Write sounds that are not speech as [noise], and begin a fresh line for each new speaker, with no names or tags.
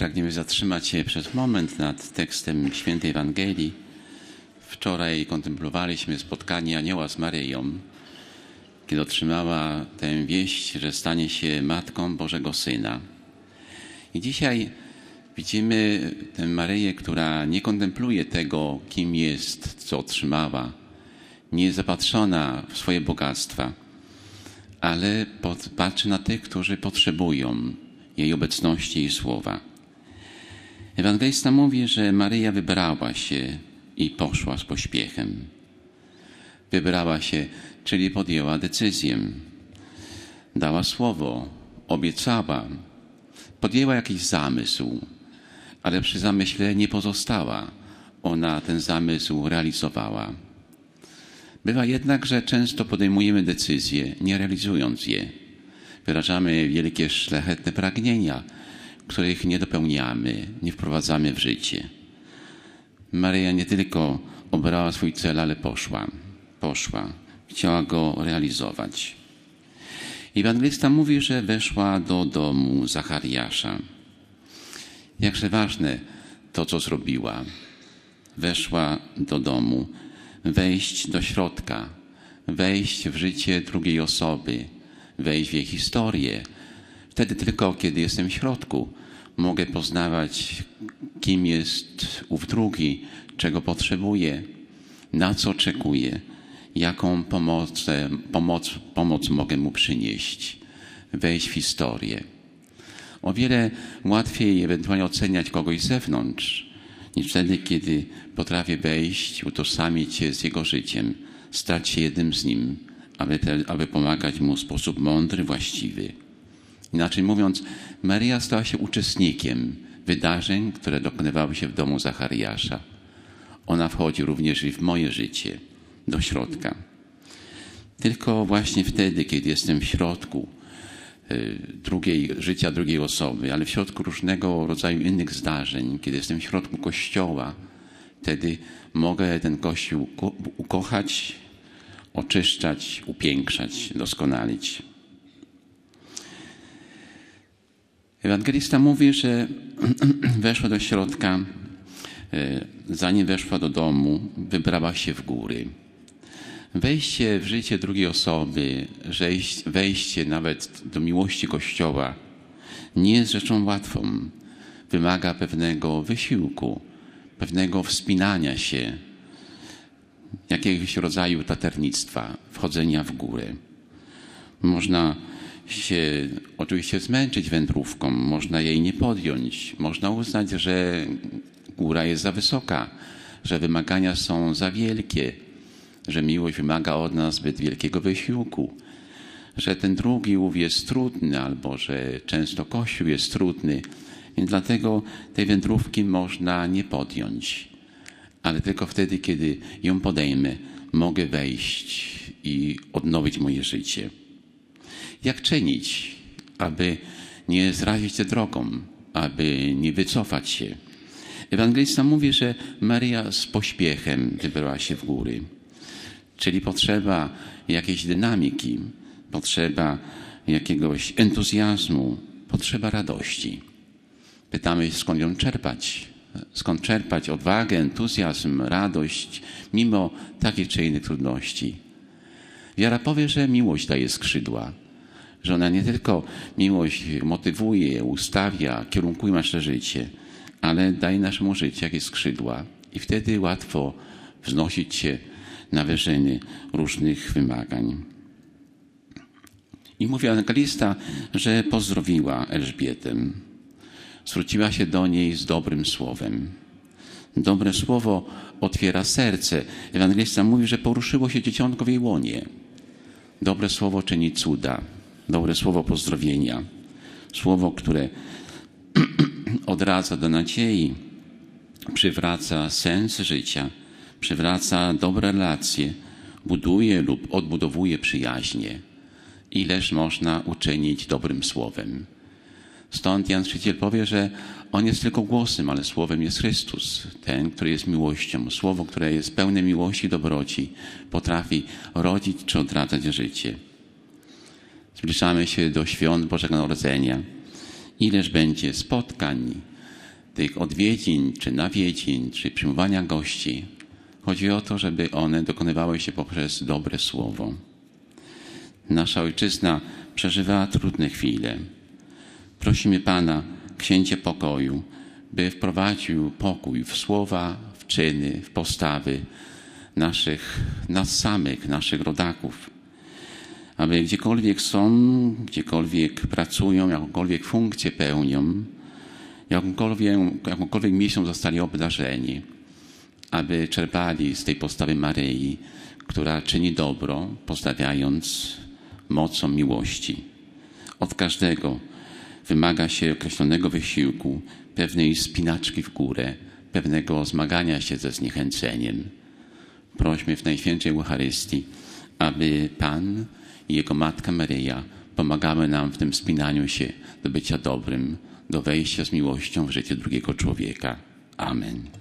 Pragniemy zatrzymać się przez moment nad tekstem świętej Ewangelii. Wczoraj kontemplowaliśmy spotkanie anioła z Maryją, kiedy otrzymała tę wieść, że stanie się matką Bożego Syna. I dzisiaj widzimy tę Maryję, która nie kontempluje tego, kim jest, co otrzymała, nie jest zapatrzona w swoje bogactwa, ale patrzy na tych, którzy potrzebują jej obecności i słowa. Ewangelista mówi, że Maryja wybrała się i poszła z pośpiechem. Wybrała się, czyli podjęła decyzję. Dała słowo, obiecała, podjęła jakiś zamysł, ale przy zamyśle nie pozostała. Ona ten zamysł realizowała. Bywa jednak, że często podejmujemy decyzje, nie realizując je. Wyrażamy wielkie, szlachetne pragnienia, których nie dopełniamy, nie wprowadzamy w życie. Maryja nie tylko obrała swój cel, ale poszła. Poszła. Chciała go realizować. Ewangelista mówi, że weszła do domu Zachariasza. Jakże ważne to, co zrobiła. Weszła do domu, wejść do środka, wejść w życie drugiej osoby, wejść w jej historię. Wtedy tylko, kiedy jestem w środku, mogę poznawać, kim jest ów drugi, czego potrzebuje, na co oczekuje, jaką pomoc, pomoc, pomoc mogę mu przynieść, wejść w historię. O wiele łatwiej ewentualnie oceniać kogoś z zewnątrz, niż wtedy, kiedy potrafię wejść, utożsamić się z jego życiem, stać się jednym z nim, aby, te, aby pomagać mu w sposób mądry, właściwy. Inaczej mówiąc, Maria stała się uczestnikiem wydarzeń, które dokonywały się w domu Zachariasza. Ona wchodzi również i w moje życie, do środka. Tylko właśnie wtedy, kiedy jestem w środku y, drugiej, życia drugiej osoby, ale w środku różnego rodzaju innych zdarzeń, kiedy jestem w środku Kościoła, wtedy mogę ten Kościół ukochać, oczyszczać, upiększać, doskonalić. Ewangelista mówi, że [clears throat] weszła do środka, e, zanim weszła do domu, wybrała się w góry. Wejście w życie drugiej osoby, wejście nawet do miłości Kościoła nie jest rzeczą łatwą. Wymaga pewnego wysiłku, pewnego wspinania się, jakiegoś rodzaju taternictwa, wchodzenia w górę. Można się oczywiście zmęczyć wędrówką, można jej nie podjąć, można uznać, że góra jest za wysoka, że wymagania są za wielkie, że miłość wymaga od nas zbyt wielkiego wysiłku, że ten drugi ów jest trudny, albo że często Kościół jest trudny. Więc dlatego tej wędrówki można nie podjąć. Ale tylko wtedy, kiedy ją podejmę, mogę wejść i odnowić moje życie. Jak czynić, aby nie zrazić się drogą, aby nie wycofać się? Ewangelista mówi, że Maria z pośpiechem wybrała się w góry. Czyli potrzeba jakiejś dynamiki, potrzeba jakiegoś entuzjazmu, potrzeba radości. Pytamy, skąd ją czerpać? Skąd czerpać odwagę, entuzjazm, radość, mimo takich czy innych trudności? Wiara powie, że miłość daje skrzydła, że ona nie tylko miłość motywuje, ustawia, kierunkuje nasze życie, ale daje naszemu życiu jakieś skrzydła i wtedy łatwo wznosić się na wyżyny różnych wymagań. I mówi Ewangelista, że pozdrowiła Elżbietę. Zwróciła się do niej z dobrym słowem. Dobre słowo otwiera serce. Ewangelista mówi, że poruszyło się dzieciątko w jej łonie. Dobre słowo czyni cuda dobre słowo pozdrowienia, słowo, które [clears throat] odradza do nadziei, przywraca sens życia, przywraca dobre relacje, buduje lub odbudowuje przyjaźnie. Ileż można uczynić dobrym słowem. Stąd Jan Chrzciciel powie, że On jest tylko głosem, ale słowem jest Chrystus, ten, który jest miłością. Słowo, które jest pełne miłości i dobroci, potrafi rodzić czy odradzać życie. Zbliżamy się do świąt Bożego Narodzenia. Ileż będzie spotkań, tych odwiedzin, czy nawiedzin, czy przyjmowania gości. Chodzi o to, żeby one dokonywały się poprzez dobre słowo. Nasza ojczyzna przeżywa trudne chwile. Prosimy Pana, księcie pokoju, by wprowadził pokój w słowa, w czyny, w postawy naszych, nas samych, naszych rodaków. Aby gdziekolwiek są, gdziekolwiek pracują, jakąkolwiek funkcję pełnią, jakąkolwiek, jakąkolwiek misją zostali obdarzeni, aby czerpali z tej postawy Maryi, która czyni dobro, postawiając mocą miłości. Od każdego wymaga się określonego wysiłku, pewnej spinaczki w górę, pewnego zmagania się ze zniechęceniem. Prośmy w Najświętszej Eucharystii, aby Pan i Jego Matka Maryja pomagały nam w tym spinaniu się do bycia dobrym, do wejścia z miłością w życie drugiego człowieka. Amen.